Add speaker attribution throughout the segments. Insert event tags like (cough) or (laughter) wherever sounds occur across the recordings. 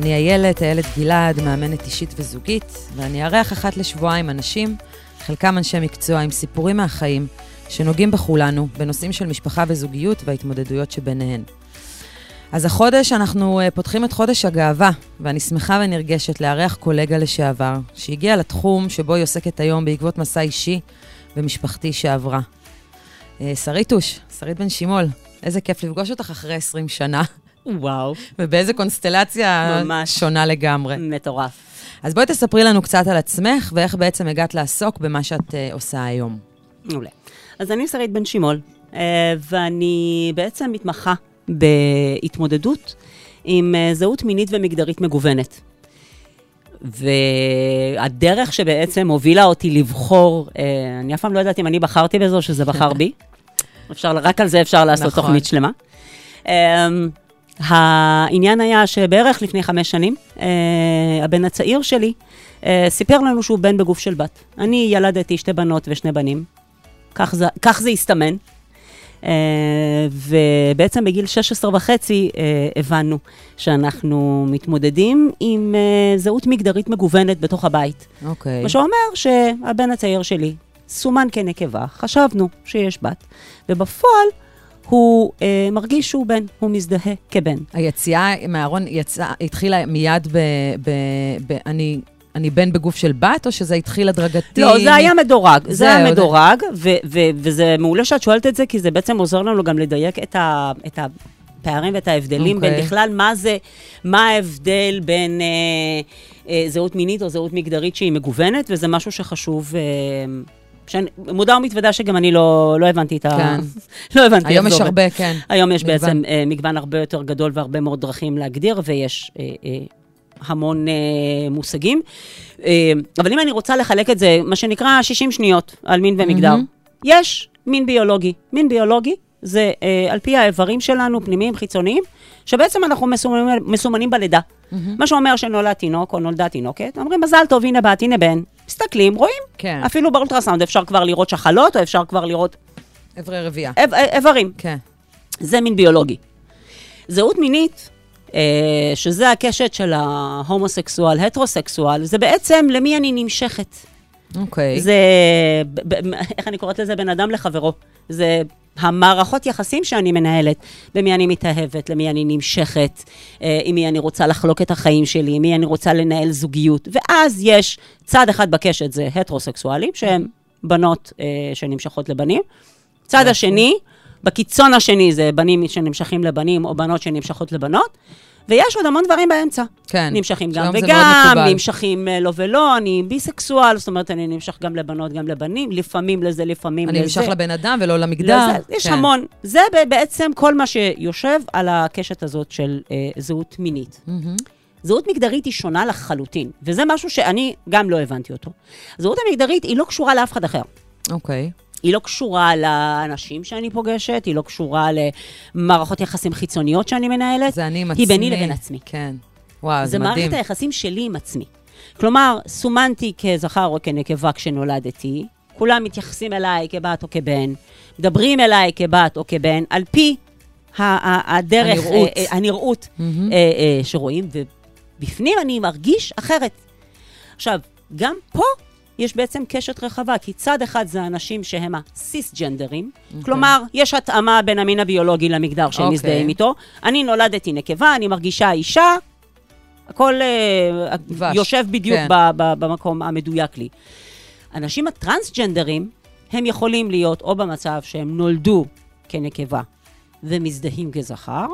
Speaker 1: אני איילת, איילת גלעד, מאמנת אישית וזוגית, ואני אארח אחת לשבועיים אנשים, חלקם אנשי מקצוע עם סיפורים מהחיים, שנוגעים בכולנו, בנושאים של משפחה וזוגיות וההתמודדויות שביניהן. אז החודש אנחנו אה, פותחים את חודש הגאווה, ואני שמחה ונרגשת לארח קולגה לשעבר, שהגיעה לתחום שבו היא עוסקת היום בעקבות מסע אישי ומשפחתי שעברה. אה, שריתוש, שרית בן שימול, איזה כיף לפגוש אותך אחרי 20 שנה.
Speaker 2: וואו.
Speaker 1: ובאיזה קונסטלציה
Speaker 2: ממש.
Speaker 1: שונה לגמרי.
Speaker 2: מטורף.
Speaker 1: אז בואי תספרי לנו קצת על עצמך, ואיך בעצם הגעת לעסוק במה שאת uh, עושה היום.
Speaker 2: מעולה. אז אני שרית בן שימול, אה, ואני בעצם מתמחה בהתמודדות עם אה, זהות מינית ומגדרית מגוונת. והדרך שבעצם הובילה אותי לבחור, אני אף פעם לא יודעת אם אני בחרתי בזה או שזה בחר (laughs) בי. אפשר, רק על זה אפשר לעשות
Speaker 1: נכון.
Speaker 2: תוכנית שלמה. העניין היה שבערך לפני חמש שנים, אה, הבן הצעיר שלי אה, סיפר לנו שהוא בן בגוף של בת. אני ילדתי שתי בנות ושני בנים, כך זה, כך זה הסתמן. Uh, ובעצם בגיל 16 וחצי uh, הבנו שאנחנו מתמודדים עם uh, זהות מגדרית מגוונת בתוך הבית.
Speaker 1: אוקיי.
Speaker 2: מה שאומר שהבן הצעיר שלי סומן כנקבה, חשבנו שיש בת, ובפועל הוא uh, מרגיש שהוא בן, הוא מזדהה כבן.
Speaker 1: היציאה מהארון יצאה, התחילה מיד ב... ב, ב אני, אני בן בגוף של בת, או שזה התחיל הדרגתי?
Speaker 2: לא, זה היה מדורג, זה
Speaker 1: זהו,
Speaker 2: היה
Speaker 1: זה-
Speaker 2: מדורג, ו- ו- וזה מעולה שאת שואלת את זה, כי זה בעצם עוזר לנו גם לדייק את, ה- את הפערים ואת ההבדלים
Speaker 1: אוקיי.
Speaker 2: בין בכלל מה זה, מה ההבדל בין אה, אה, זהות מינית או זהות מגדרית שהיא מגוונת, וזה משהו שחשוב... אה, שאני מודה ומתוודה שגם אני לא, לא הבנתי את ה...
Speaker 1: כן. (laughs)
Speaker 2: לא הבנתי
Speaker 1: היום יש. הרבה, כן.
Speaker 2: היום יש
Speaker 1: מגוון.
Speaker 2: בעצם אה, מגוון הרבה יותר גדול והרבה מאוד דרכים להגדיר, ויש אה, אה, המון אה, מושגים. אה, אבל אם אני רוצה לחלק את זה, מה שנקרא 60 שניות על מין ומגדר,
Speaker 1: מהמם.
Speaker 2: יש מין ביולוגי. מין ביולוגי זה אה, על פי האיברים שלנו, פנימיים, חיצוניים, שבעצם אנחנו מסומנים, מסומנים בלידה. מה שאומר שנולד תינוק או נולדה תינוקת, אומרים מזל טוב, הנה בת, הנה בן. מסתכלים, רואים.
Speaker 1: כן.
Speaker 2: אפילו באולטרסאונד אפשר כבר לראות שחלות, או אפשר כבר לראות
Speaker 1: אברי רבייה.
Speaker 2: איב- איברים.
Speaker 1: כן.
Speaker 2: זה מין ביולוגי. זהות מינית, אה, שזה הקשת של ההומוסקסואל, הטרוסקסואל, זה בעצם למי אני נמשכת.
Speaker 1: אוקיי.
Speaker 2: זה, ב- ב- איך אני קוראת לזה? בין אדם לחברו. זה המערכות יחסים שאני מנהלת, במי אני מתאהבת, למי אני נמשכת, אה, עם מי אני רוצה לחלוק את החיים שלי, עם מי אני רוצה לנהל זוגיות. ואז יש צד אחד בקשת, זה הטרוסקסואלים, שהם בנות אה, שנמשכות לבנים. צד. השני, בקיצון השני זה בנים שנמשכים לבנים, או בנות שנמשכות לבנות. ויש עוד המון דברים באמצע.
Speaker 1: כן.
Speaker 2: נמשכים גם וגם. נמשכים אה, לא ולא, אני ביסקסואל, זאת אומרת, אני נמשך גם לבנות, גם לבנים, לפעמים לזה, לפעמים
Speaker 1: אני
Speaker 2: לזה.
Speaker 1: נמשך לבן אדם ולא למגדר.
Speaker 2: לזה. יש
Speaker 1: כן.
Speaker 2: המון. זה בעצם כל מה שיושב על הקשת הזאת של אה, זהות מינית.
Speaker 1: מהמם.
Speaker 2: זהות מגדרית היא שונה לחלוטין, וזה משהו שאני גם לא הבנתי אותו. הזהות המגדרית היא לא קשורה לאף אחד אחר.
Speaker 1: אוקיי.
Speaker 2: היא לא קשורה לאנשים שאני פוגשת, היא לא קשורה למערכות יחסים חיצוניות שאני מנהלת.
Speaker 1: זה אני עם
Speaker 2: היא
Speaker 1: עצמי.
Speaker 2: ביני לבין עצמי.
Speaker 1: כן. וואו, זה
Speaker 2: זה
Speaker 1: מדהים.
Speaker 2: מערכת היחסים שלי עם עצמי. כלומר, סומנתי כזכר או כנקבה כשנולדתי, כולם מתייחסים אליי כבת או כבן, מדברים אליי כבת או כבן, על פי הדרך,
Speaker 1: הנראות.
Speaker 2: אה, אה, הנראות. אה, אה, שרואים, ובפנים אני מרגיש אחרת. עכשיו, גם פה יש בעצם קשת רחבה, כי צד אחד זה אנשים שהם הסיסג'נדרים, okay. כלומר, יש התאמה בין המין הביולוגי למגדר שהם
Speaker 1: אוקיי.
Speaker 2: מזדהים איתו. אני נולדתי נקבה, אני מרגישה אישה, הכל
Speaker 1: דבש,
Speaker 2: יושב בדיוק
Speaker 1: כן.
Speaker 2: ב- ב- במקום המדויק לי. אנשים הטרנסג'נדרים, הם יכולים להיות או במצב שהם נולדו כנקבה ומזדהים כזכר,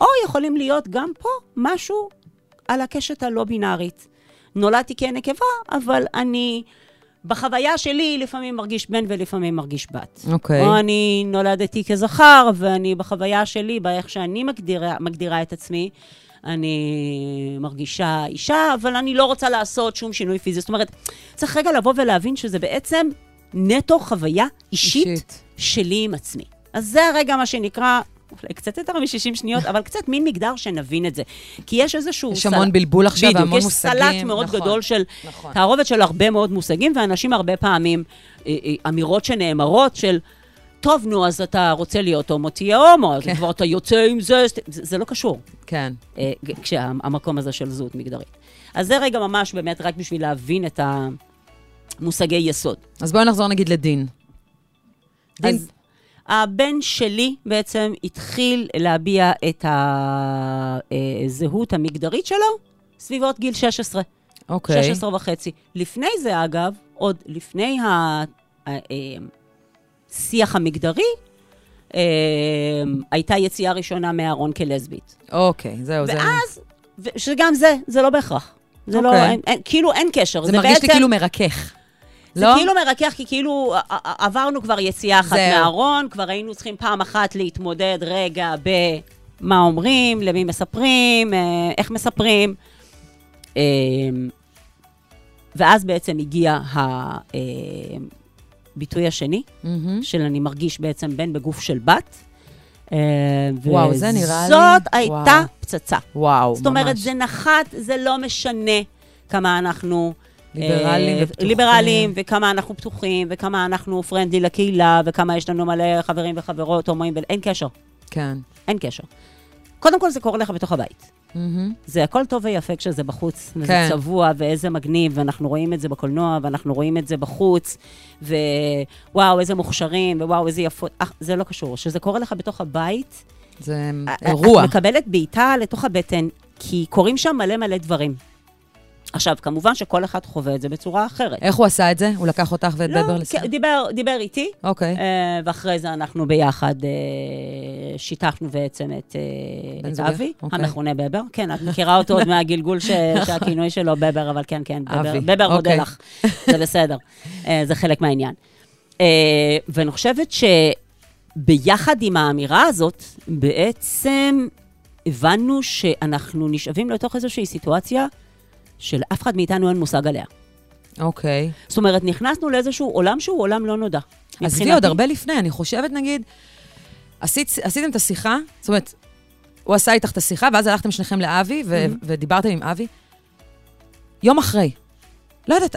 Speaker 2: או יכולים להיות גם פה משהו על הקשת הלא בינארית. נולדתי כנקבה, אבל אני, בחוויה שלי, לפעמים מרגיש בן ולפעמים מרגיש בת.
Speaker 1: אוקיי.
Speaker 2: או אני נולדתי כזכר, ואני בחוויה שלי, באיך שאני מגדירה, מגדירה את עצמי, אני מרגישה אישה, אבל אני לא רוצה לעשות שום שינוי פיזי. זאת אומרת, צריך רגע לבוא ולהבין שזה בעצם נטו חוויה אישית,
Speaker 1: אישית.
Speaker 2: שלי עם עצמי. אז זה הרגע מה שנקרא, אולי קצת יותר מ-60 שניות, אבל קצת מין מגדר שנבין את זה. כי יש איזשהו...
Speaker 1: יש המון בלבול עכשיו
Speaker 2: בדיוק,
Speaker 1: והמון
Speaker 2: יש
Speaker 1: מושגים.
Speaker 2: סלט מאוד
Speaker 1: נכון.
Speaker 2: גדול של
Speaker 1: נכון.
Speaker 2: תערובת של הרבה מאוד מושגים, ואנשים הרבה פעמים, אה, אה, אמירות שנאמרות של, טוב, נו, אז אתה רוצה להיות הומו, תהיה הומו, אז
Speaker 1: כן.
Speaker 2: כבר אתה יוצא עם זה, זה, לא קשור,
Speaker 1: כן.
Speaker 2: אה, כשהמקום הזה של זהות מגדרית. אז זה רגע ממש באמת רק בשביל להבין את המושגי יסוד.
Speaker 1: אז בואי נחזור נגיד לדין. דין,
Speaker 2: אז הבן שלי בעצם התחיל להביע את הזהות המגדרית שלו סביבות גיל 16,
Speaker 1: אוקיי.
Speaker 2: 16 וחצי. לפני זה, אגב, עוד לפני השיח המגדרי, אה, הייתה יציאה ראשונה מהארון כלסבית.
Speaker 1: אוקיי, זהו, זה...
Speaker 2: ואז, שגם זה, זה לא בהכרח. זה לא,
Speaker 1: אוקיי.
Speaker 2: אין, אין, כאילו אין קשר.
Speaker 1: זה מרגיש לי
Speaker 2: בעצם-
Speaker 1: כאילו מרכך.
Speaker 2: זה
Speaker 1: לא?
Speaker 2: כאילו מרכך, כי כאילו עברנו כבר יציאה אחת
Speaker 1: זהו.
Speaker 2: מהארון, כבר היינו צריכים פעם אחת להתמודד רגע במה אומרים, למי מספרים, אה, איך מספרים. אה, ואז בעצם הגיע הביטוי השני,
Speaker 1: מהמם.
Speaker 2: של אני מרגיש בעצם בן בגוף של בת. אה,
Speaker 1: וואו, זה נראה לי-
Speaker 2: וזאת הייתה
Speaker 1: וואו.
Speaker 2: פצצה.
Speaker 1: וואו, ממש.
Speaker 2: זאת אומרת, זה נחת, זה לא משנה כמה אנחנו...
Speaker 1: ליברלים
Speaker 2: אה,
Speaker 1: ופתוחים.
Speaker 2: ליברלים, וכמה אנחנו פתוחים, וכמה אנחנו פרנדלי לקהילה, וכמה יש לנו מלא חברים וחברות, הומואים, ואין קשר.
Speaker 1: כן.
Speaker 2: אין קשר. קודם כל, זה קורה לך בתוך הבית.
Speaker 1: מהמם.
Speaker 2: זה הכל טוב ויפה כשזה בחוץ, וזה
Speaker 1: כן.
Speaker 2: צבוע, ואיזה מגניב, ואנחנו רואים את זה בקולנוע, ואנחנו רואים את זה בחוץ, ווואו, איזה מוכשרים, ווואו, איזה יפות. אך, זה לא קשור. כשזה קורה לך בתוך הבית,
Speaker 1: זה
Speaker 2: אה,
Speaker 1: אירוע.
Speaker 2: את מקבלת בעיטה לתוך הבטן, כי קורים שם מלא מלא דברים. עכשיו, כמובן שכל אחד חווה את זה בצורה אחרת.
Speaker 1: איך הוא עשה את זה? הוא לקח אותך ואת
Speaker 2: לא,
Speaker 1: בבר
Speaker 2: כן,
Speaker 1: לשיחה?
Speaker 2: דיבר, דיבר איתי,
Speaker 1: אוקיי.
Speaker 2: אה, ואחרי זה אנחנו ביחד אה, שיטחנו בעצם את, אה, את? אבי,
Speaker 1: אוקיי.
Speaker 2: המכונה בבר. כן, את מכירה אותו עוד (laughs) מהגלגול ש, שהכינוי שלו בבר, אבל כן, כן, בבר,
Speaker 1: אבי,
Speaker 2: בבר מודה
Speaker 1: אוקיי.
Speaker 2: לך, זה בסדר, זה חלק מהעניין. ואני חושבת שביחד עם האמירה הזאת, בעצם הבנו שאנחנו נשאבים לתוך איזושהי סיטואציה שלאף אחד מאיתנו אין מושג עליה.
Speaker 1: אוקיי.
Speaker 2: זאת אומרת, נכנסנו לאיזשהו עולם שהוא עולם לא נודע.
Speaker 1: עזבי עוד הרבה לפני, אני חושבת, נגיד, עשית, עשיתם את השיחה, זאת אומרת, הוא עשה איתך את השיחה, ואז הלכתם שניכם לאבי, ו-
Speaker 2: Mhm.
Speaker 1: ודיברתם עם אבי. יום אחרי. לא יודעת,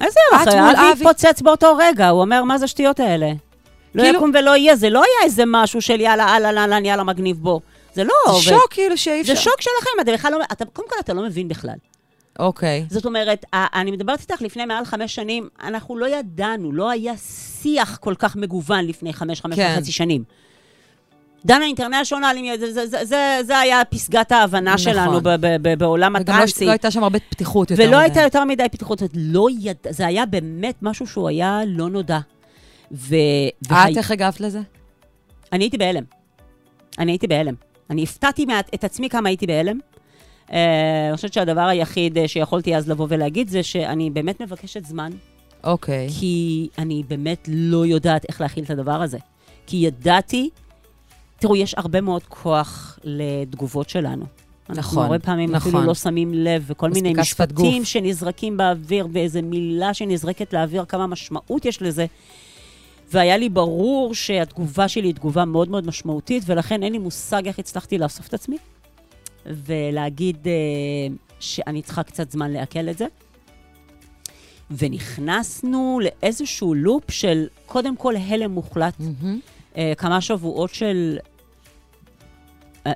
Speaker 2: איזה
Speaker 1: את
Speaker 2: אחרי?
Speaker 1: מול
Speaker 2: אבי. התפוצץ באותו רגע, הוא אומר, מה זה השטויות האלה? לא
Speaker 1: כאילו-
Speaker 2: יקום ולא יהיה, זה לא היה איזה משהו של יאללה, אהלן, אהלן, יאללה, מגניב בו. זה לא
Speaker 1: זה. שוק כאילו שאי אפשר.
Speaker 2: זה שוק שלכם, אתה בכלל לא, אתה, קודם כל אתה לא מבין בכלל.
Speaker 1: אוקיי.
Speaker 2: זאת אומרת, אני מדברת איתך לפני מעל חמש שנים, אנחנו לא ידענו, לא היה שיח כל כך מגוון לפני חמש, חמש
Speaker 1: כן.
Speaker 2: וחצי שנים. דנה אינטרנשיונל, זה, זה, זה, זה, זה היה פסגת ההבנה
Speaker 1: נכון.
Speaker 2: שלנו ב, ב, ב, בעולם
Speaker 1: וגם לא,
Speaker 2: הטרנסי.
Speaker 1: לא הייתה שם הרבה פתיחות יותר
Speaker 2: ולא
Speaker 1: מדי.
Speaker 2: הייתה יותר מדי פתיחות, לא יד... זה היה באמת משהו שהוא היה לא נודע. ו...
Speaker 1: את איך הגבת לזה?
Speaker 2: אני הייתי בהלם. אני הייתי בהלם. אני הפתעתי מעט את עצמי כמה הייתי בהלם. אה, אני חושבת שהדבר היחיד אה, שיכולתי אז לבוא ולהגיד זה שאני באמת מבקשת זמן,
Speaker 1: אוקיי.
Speaker 2: כי אני באמת לא יודעת איך להכיל את הדבר הזה. כי ידעתי, תראו, יש הרבה מאוד כוח לתגובות שלנו. אנחנו
Speaker 1: נכון,
Speaker 2: הרבה פעמים
Speaker 1: נכון.
Speaker 2: אפילו לא שמים לב, וכל מיני משפטים
Speaker 1: גוף.
Speaker 2: שנזרקים באוויר, ואיזו מילה שנזרקת לאוויר, כמה משמעות יש לזה. והיה לי ברור שהתגובה שלי היא תגובה מאוד מאוד משמעותית, ולכן אין לי מושג איך הצלחתי לאסוף את עצמי, ולהגיד אה, שאני צריכה קצת זמן לעכל את זה. ונכנסנו לאיזשהו לופ של קודם כל הלם מוחלט. אה, כמה שבועות של... אה,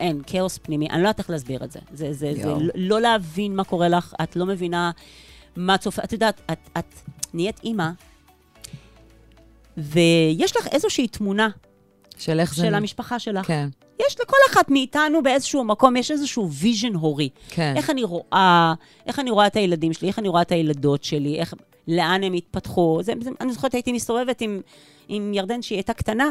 Speaker 2: אין, כאוס פנימי, אני לא יודעת איך להסביר את זה. זה, זה, זה
Speaker 1: יואו.
Speaker 2: לא- לא להבין מה קורה לך, את לא מבינה מה צופה, את יודעת, את, את נהיית אימא, ויש לך איזושהי תמונה
Speaker 1: של איך זה...
Speaker 2: של המשפחה שלך.
Speaker 1: כן,
Speaker 2: יש לכל אחת מאיתנו באיזשהו מקום, יש איזשהו vision הורי.
Speaker 1: כן.
Speaker 2: איך אני רואה, איך אני רואה את הילדים שלי, איך אני רואה את הילדות שלי, איך, לאן הם התפתחו. זה, זה, אני זוכרת, הייתי מסתובבת עם, עם ירדן שהיא הייתה קטנה,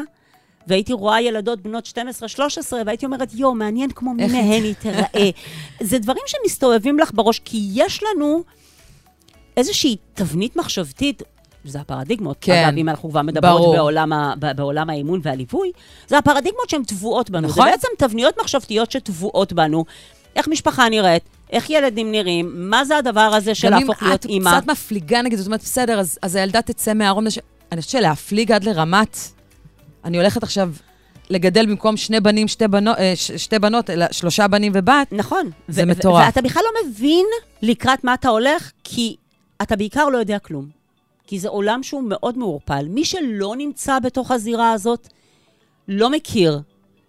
Speaker 2: והייתי רואה ילדות בנות 12-13, והייתי אומרת, יואו, מעניין כמו מי מהן היא תיראה. (laughs) זה דברים שמסתובבים לך בראש, כי יש לנו איזושהי תבנית מחשבתית. זה הפרדיגמות,
Speaker 1: כן,
Speaker 2: אגב, אם אנחנו כבר מדברות
Speaker 1: ברור.
Speaker 2: בעולם, ה, בעולם האימון והליווי, זה הפרדיגמות שהן טבועות בנו.
Speaker 1: נכון.
Speaker 2: זה בעצם תבניות מחשבתיות שטבועות בנו. איך משפחה נראית, איך ילדים נראים, מה זה הדבר הזה של
Speaker 1: גם אם
Speaker 2: להפוך להיות
Speaker 1: את
Speaker 2: אימא.
Speaker 1: קצת מפליגה, נגיד, זאת אומרת, בסדר, אז, אז הילדה תצא מהארון. לש- אני חושבת שלהפליג עד לרמת... אני הולכת עכשיו לגדל במקום שני בנים, שתי בנות, אה, ש- שתי בנות, אלא שלושה בנים ובת.
Speaker 2: נכון.
Speaker 1: זה
Speaker 2: ו- ו-
Speaker 1: מטורף.
Speaker 2: ואתה בכלל לא מבין לקראת מה אתה הולך, כי אתה בעיקר לא יודע כלום. כי זה עולם שהוא מאוד מעורפל. מי שלא נמצא בתוך הזירה הזאת, לא מכיר,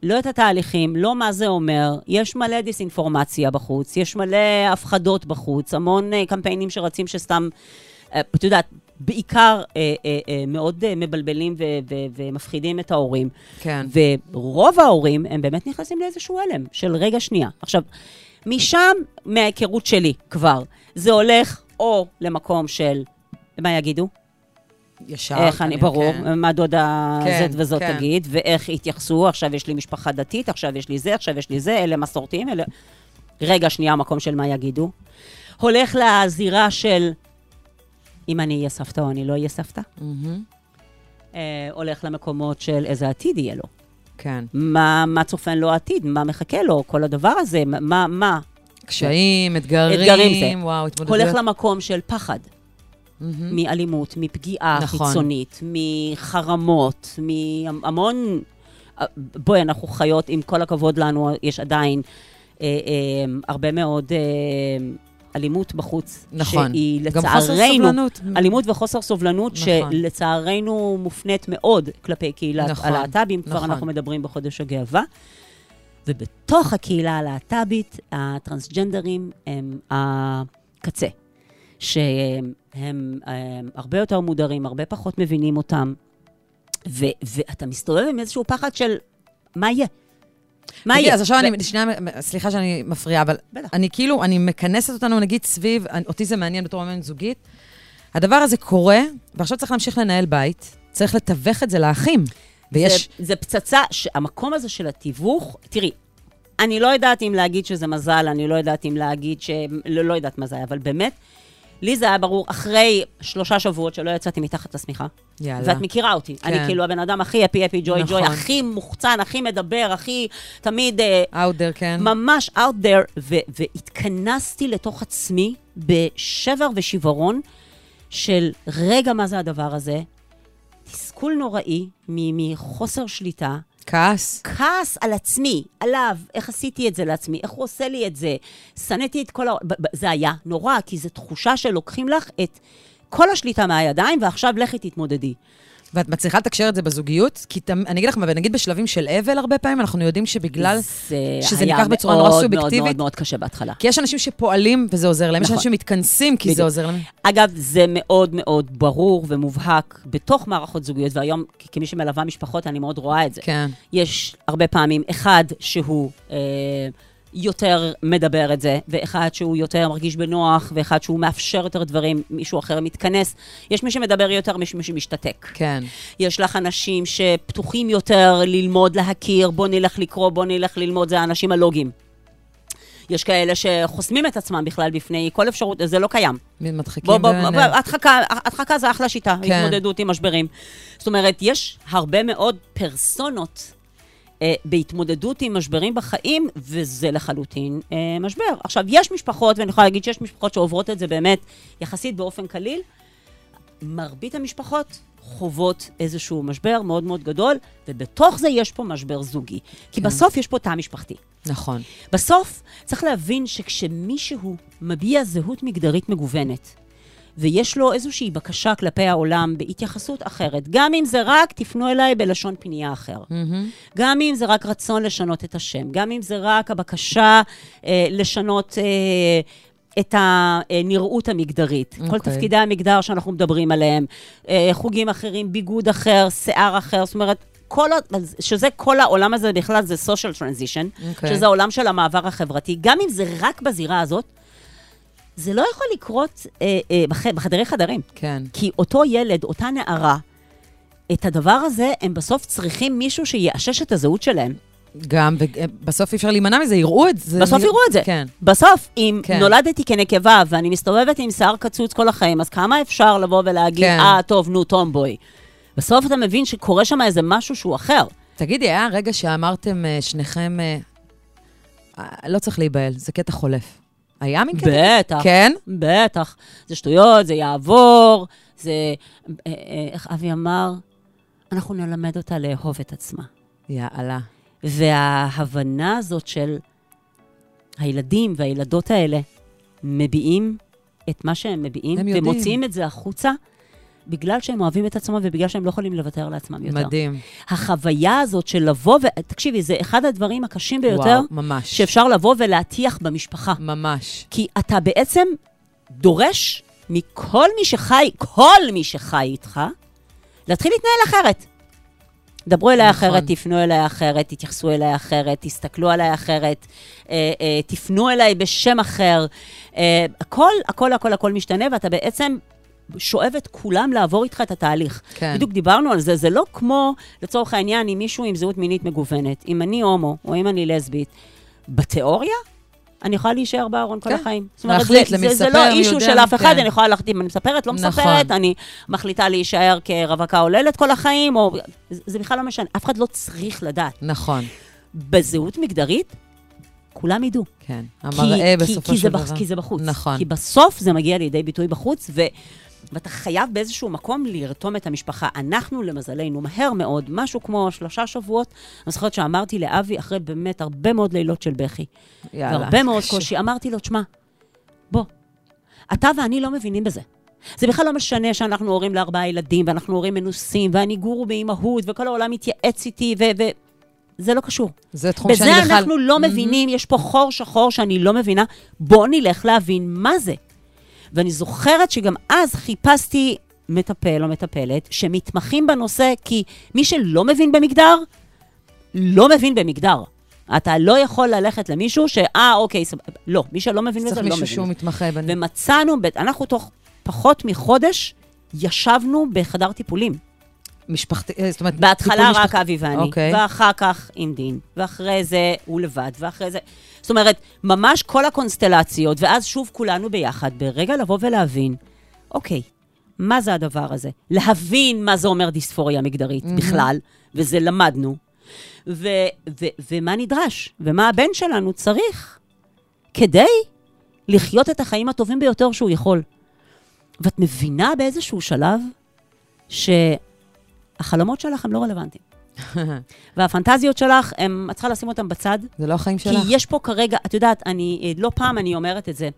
Speaker 2: לא את התהליכים, לא מה זה אומר. יש מלא דיסאינפורמציה בחוץ, יש מלא הפחדות בחוץ, המון uh, קמפיינים שרצים שסתם, uh, את יודעת, בעיקר uh, uh, uh, מאוד uh, מבלבלים ו- ו- ומפחידים את ההורים.
Speaker 1: כן.
Speaker 2: ורוב ההורים, הם באמת נכנסים לאיזשהו הלם של רגע שנייה. עכשיו, משם, מההיכרות שלי כבר, זה הולך או למקום של, מה יגידו?
Speaker 1: ישר.
Speaker 2: איך אני, ברור,
Speaker 1: כן.
Speaker 2: מה דודה
Speaker 1: כן,
Speaker 2: זאת וזאת
Speaker 1: כן.
Speaker 2: תגיד, ואיך יתייחסו, עכשיו יש לי משפחה דתית, עכשיו יש לי זה, עכשיו יש לי זה, אלה מסורתיים, אלה... רגע, שנייה, המקום של מה יגידו. הולך לזירה של אם אני אהיה סבתא או אני לא אהיה סבתא. אה, הולך למקומות של איזה עתיד יהיה לו.
Speaker 1: כן.
Speaker 2: מה, מה צופן לו העתיד, מה מחכה לו, כל הדבר הזה, מה, מה.
Speaker 1: קשיים, אתגרים,
Speaker 2: אתגרים זה.
Speaker 1: וואו, התמודדויות.
Speaker 2: הולך למקום של פחד.
Speaker 1: מהמם.
Speaker 2: מאלימות, מפגיעה
Speaker 1: נכון.
Speaker 2: חיצונית, מחרמות, מהמון... בואי, אנחנו חיות, עם כל הכבוד לנו, יש עדיין אה, אה, הרבה מאוד אה, אלימות בחוץ.
Speaker 1: נכון.
Speaker 2: שהיא
Speaker 1: גם חוסר
Speaker 2: לצערנו...
Speaker 1: סובלנות.
Speaker 2: אלימות וחוסר סובלנות,
Speaker 1: נכון.
Speaker 2: שלצערנו מופנית מאוד כלפי קהילת
Speaker 1: נכון,
Speaker 2: הלהט"בים, כבר
Speaker 1: נכון. אנחנו
Speaker 2: מדברים בחודש הגאווה. ובתוך הקהילה הלהט"בית, הטרנסג'נדרים הם הקצה, שהם הם, הם, הרבה יותר מודרים, הרבה פחות מבינים אותם, ו, ואתה מסתובב עם איזשהו פחד של מה יהיה? מה יהיה?
Speaker 1: אז עכשיו אני, שנייה, סליחה שאני מפריעה, אבל. אני כאילו, אני מכנסת אותנו נגיד סביב, אותי זה מעניין בתור מאמנת זוגית. הדבר הזה קורה, ועכשיו צריך להמשיך לנהל בית, צריך לתווך את זה לאחים. ויש...
Speaker 2: זה, זה פצצה, שהמקום הזה של התיווך, תראי, אני לא יודעת אם להגיד שזה מזל, אני לא יודעת אם להגיד ש... לא, לא יודעת מה זה היה, אבל באמת, לי זה היה ברור אחרי שלושה שבועות שלא יצאתי מתחת לשמיכה.
Speaker 1: יאללה.
Speaker 2: ואת מכירה אותי.
Speaker 1: כן.
Speaker 2: אני כאילו הבן אדם הכי אפי אפי ג'וי ג'וי,
Speaker 1: נכון.
Speaker 2: הכי מוחצן, הכי מדבר, הכי תמיד אה,
Speaker 1: Out there, כן.
Speaker 2: ממש out there, ו- והתכנסתי לתוך עצמי בשבר ושברון של רגע, מה זה הדבר הזה? תסכול נוראי מחוסר שליטה,
Speaker 1: כעס.
Speaker 2: כעס על עצמי, עליו, איך עשיתי את זה לעצמי, איך הוא עושה לי את זה. שנאתי את כל ה... זה היה נורא, כי זו תחושה שלוקחים לך את כל השליטה מהידיים, ועכשיו לכי תתמודדי.
Speaker 1: ואת מצליחה לתקשר את זה בזוגיות? כי תמ- אני אגיד לך, מה, נגיד בשלבים של אבל, הרבה פעמים אנחנו יודעים שבגלל...
Speaker 2: זה
Speaker 1: שזה
Speaker 2: היה
Speaker 1: ניקח בצורה נורא סובייקטיבית.
Speaker 2: מאוד מאוד מאוד קשה בהתחלה.
Speaker 1: כי יש אנשים שפועלים וזה עוזר להם, יש
Speaker 2: נכון.
Speaker 1: אנשים שמתכנסים כי זה
Speaker 2: בדיוק.
Speaker 1: עוזר להם.
Speaker 2: אגב, זה מאוד מאוד ברור ומובהק בתוך מערכות זוגיות, והיום, כמי שמלווה משפחות, אני מאוד רואה את זה.
Speaker 1: כן.
Speaker 2: יש הרבה פעמים אחד שהוא אה, יותר מדבר את זה, ואחד שהוא יותר מרגיש בנוח, ואחד שהוא מאפשר יותר דברים, מישהו אחר מתכנס. יש מי שמדבר יותר, יש מי שמשתתק.
Speaker 1: כן.
Speaker 2: יש לך אנשים שפתוחים יותר ללמוד, להכיר, בוא נלך לקרוא, בוא נלך ללמוד, זה האנשים הלוגיים. יש כאלה שחוסמים את עצמם בכלל בפני כל אפשרות, זה לא קיים.
Speaker 1: מדחיקים
Speaker 2: בוא, בוא, בוא,
Speaker 1: ביניהם.
Speaker 2: הדחקה, הדחקה זה אחלה שיטה,
Speaker 1: כן.
Speaker 2: התמודדות עם משברים. זאת אומרת, יש הרבה מאוד פרסונות בהתמודדות עם משברים בחיים, וזה לחלוטין אה, משבר. עכשיו, יש משפחות, ואני יכולה להגיד שיש משפחות שעוברות את זה באמת יחסית באופן קליל, מרבית המשפחות חוות איזשהו משבר מאוד מאוד גדול, ובתוך זה יש פה משבר זוגי. כי
Speaker 1: כן.
Speaker 2: בסוף יש פה תא משפחתי.
Speaker 1: נכון.
Speaker 2: בסוף צריך להבין שכשמישהו מביע זהות מגדרית מגוונת, ויש לו איזושהי בקשה כלפי העולם בהתייחסות אחרת, גם אם זה רק תפנו אליי בלשון פנייה אחר,
Speaker 1: מהמם.
Speaker 2: גם אם זה רק רצון לשנות את השם, גם אם זה רק הבקשה אה, לשנות אה, את הנראות המגדרית, okay. כל
Speaker 1: אוקיי.
Speaker 2: תפקידי המגדר שאנחנו מדברים עליהם, אה, חוגים אחרים, ביגוד אחר, שיער אחר, זאת אומרת, כל, שזה כל העולם הזה בכלל, זה social transition,
Speaker 1: אוקיי.
Speaker 2: שזה העולם של המעבר החברתי. גם אם זה רק בזירה הזאת, זה לא יכול לקרות אה, אה, בח, בחדרי חדרים.
Speaker 1: כן.
Speaker 2: כי אותו ילד, אותה נערה, את הדבר הזה, הם בסוף צריכים מישהו שיאשש את הזהות שלהם.
Speaker 1: גם, ובסוף אי אפשר להימנע מזה, יראו את זה.
Speaker 2: בסוף יראו את זה.
Speaker 1: כן.
Speaker 2: בסוף, אם
Speaker 1: כן.
Speaker 2: נולדתי כנקבה ואני מסתובבת עם שיער קצוץ כל החיים, אז כמה אפשר לבוא ולהגיד,
Speaker 1: כן.
Speaker 2: אה, טוב, נו, טומבוי. בסוף אתה מבין שקורה שם איזה משהו שהוא אחר.
Speaker 1: תגידי, היה רגע שאמרתם אה, שניכם, אה, אה, לא צריך להיבהל, זה קטע חולף. היה מין קטע?
Speaker 2: בטח.
Speaker 1: כן?
Speaker 2: בטח. זה שטויות, זה יעבור, זה... אה, אה, איך אבי אמר? אנחנו נלמד אותה לאהוב את עצמה.
Speaker 1: יאללה.
Speaker 2: וההבנה הזאת של הילדים והילדות האלה מביעים את מה שהם מביעים,
Speaker 1: הם יודעים.
Speaker 2: ומוציאים את זה החוצה, בגלל שהם אוהבים את עצמם ובגלל שהם לא יכולים לוותר לעצמם יותר.
Speaker 1: מדהים.
Speaker 2: החוויה הזאת של לבוא ו... תקשיבי, זה אחד הדברים הקשים ביותר
Speaker 1: וואו, ממש.
Speaker 2: שאפשר לבוא ולהטיח במשפחה.
Speaker 1: ממש.
Speaker 2: כי אתה בעצם דורש מכל מי שחי, כל מי שחי איתך, להתחיל להתנהל אחרת. דברו אליי
Speaker 1: נכון.
Speaker 2: אחרת, תפנו אליי אחרת, תתייחסו אליי אחרת, תסתכלו עליי אחרת, אה, אה, תפנו אליי בשם אחר. אה, הכל, הכל, הכל, הכל משתנה, ואתה בעצם שואב את כולם לעבור איתך את התהליך.
Speaker 1: כן.
Speaker 2: בדיוק דיברנו על זה, זה לא כמו, לצורך העניין, אם מישהו עם זהות מינית מגוונת, אם אני הומו או אם אני לסבית, בתיאוריה, אני יכולה להישאר בארון כל
Speaker 1: כן.
Speaker 2: החיים. זאת אומרת,
Speaker 1: להחליט
Speaker 2: זה,
Speaker 1: למי
Speaker 2: זה, זה
Speaker 1: לספר,
Speaker 2: לא אישו
Speaker 1: יודע,
Speaker 2: של אף אחד,
Speaker 1: כן.
Speaker 2: אני יכולה להחליט אם אני מספרת, לא
Speaker 1: נכון.
Speaker 2: מספרת, אני מחליטה להישאר כרווקה עוללת כל החיים, או... זה, זה בכלל לא משנה, אף אחד לא צריך לדעת.
Speaker 1: נכון.
Speaker 2: בזהות מגדרית, כולם ידעו.
Speaker 1: כן.
Speaker 2: כי-
Speaker 1: המראה
Speaker 2: כי-
Speaker 1: בסופו
Speaker 2: כי
Speaker 1: של
Speaker 2: זה
Speaker 1: דבר.
Speaker 2: בח- כי זה בחוץ.
Speaker 1: נכון.
Speaker 2: כי בסוף זה מגיע לידי ביטוי בחוץ, ו... ואתה חייב באיזשהו מקום לרתום את המשפחה. אנחנו, למזלנו, מהר מאוד, משהו כמו שלושה שבועות, אני זוכרת שאמרתי לאבי, אחרי באמת הרבה מאוד לילות של בכי,
Speaker 1: יאללה.
Speaker 2: והרבה מאוד
Speaker 1: קשה.
Speaker 2: קושי, אמרתי לו, תשמע, בוא, אתה ואני לא מבינים בזה. זה בכלל לא משנה שאנחנו הורים לארבעה ילדים, ואנחנו הורים מנוסים, ואני גורו באימהות, וכל העולם מתייעץ איתי, ו... ו... זה לא קשור.
Speaker 1: זה תחום
Speaker 2: בזה
Speaker 1: שאני בכלל...
Speaker 2: אנחנו לא. מבינים, יש פה חור שחור שאני לא מבינה, בואו נלך להבין מה זה. ואני זוכרת שגם אז חיפשתי מטפל או מטפלת שמתמחים בנושא, כי מי שלא מבין במגדר, לא מבין במגדר. אתה לא יכול ללכת למישהו ש... אה, אוקיי, סבבה. לא, מי שלא מבין בזה,
Speaker 1: צריך
Speaker 2: לא
Speaker 1: מישהו
Speaker 2: מבין.
Speaker 1: שהוא מתמחה בנ...
Speaker 2: ומצאנו, אנחנו תוך פחות מחודש ישבנו בחדר טיפולים.
Speaker 1: משפחתי... אה, זאת אומרת,
Speaker 2: בהתחלה רק
Speaker 1: משפחתי.
Speaker 2: אבי ואני,
Speaker 1: אוקיי.
Speaker 2: ואחר כך עם דין, ואחרי זה הוא לבד, ואחרי זה... זאת אומרת, ממש כל הקונסטלציות, ואז שוב כולנו ביחד, ברגע לבוא ולהבין, אוקיי, מה זה הדבר הזה? להבין מה זה אומר דיספוריה מגדרית בכלל, וזה למדנו, ו- ו- ומה נדרש, ומה הבן שלנו צריך כדי לחיות את החיים הטובים ביותר שהוא יכול. ואת מבינה באיזשהו שלב שהחלומות שלך הם לא רלוונטיים. (laughs) והפנטזיות שלך, הם, את צריכה לשים אותם בצד,
Speaker 1: זה לא החיים
Speaker 2: כי
Speaker 1: שלך.
Speaker 2: יש פה כרגע, את יודעת, אני, אה, לא פעם אני אומרת את זה,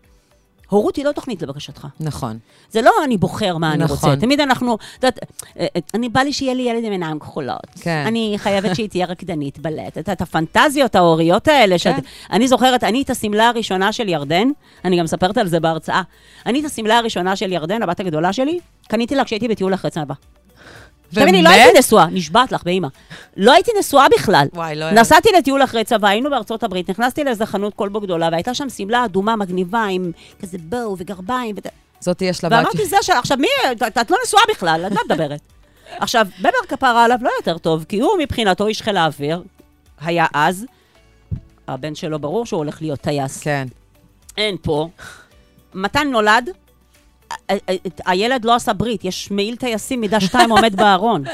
Speaker 2: הורות היא לא תוכנית לבקשתך.
Speaker 1: נכון.
Speaker 2: זה לא אני בוחר מה אני
Speaker 1: נכון.
Speaker 2: רוצה. תמיד אנחנו, את יודעת, אה, אה, אני בא לי שיהיה לי ילד עם עיניים כחולות.
Speaker 1: כן.
Speaker 2: אני חייבת שהיא (laughs) תהיה רקדנית בלט. את יודעת, הפנטזיות ההוריות האלה, שאת,
Speaker 1: כן.
Speaker 2: אני זוכרת, אני את השמלה הראשונה של ירדן, אני גם מספרת על זה בהרצאה, אני את השמלה הראשונה של ירדן, הבת הגדולה שלי, קניתי לה כשהייתי בטיול אחרי צבא. תמיד, אני לא? הייתי נשואה, נשבעת לך, באימא. לא הייתי נשואה בכלל.
Speaker 1: וואי, לא...
Speaker 2: נסעתי לטיול אחרי צבא, היינו בארצות הברית, נכנסתי לאיזה חנות כלבו גדולה, והייתה שם שמלה אדומה מגניבה עם כזה בואו וגרביים. ות...
Speaker 1: זאת יש לבת
Speaker 2: ואמרתי, זה של... עכשיו, מי... את, לא נשואה בכלל, מה את מדברת? (laughs) עכשיו, בבר כפרה עליו לא יותר טוב, כי הוא מבחינתו איש חיל האוויר, היה אז, הבן שלו ברור שהוא הולך להיות טייס.
Speaker 1: כן.
Speaker 2: אין פה. מתן נולד, הילד לא עשה ברית, יש מעיל טייסים מידה שתיים עומד בארון.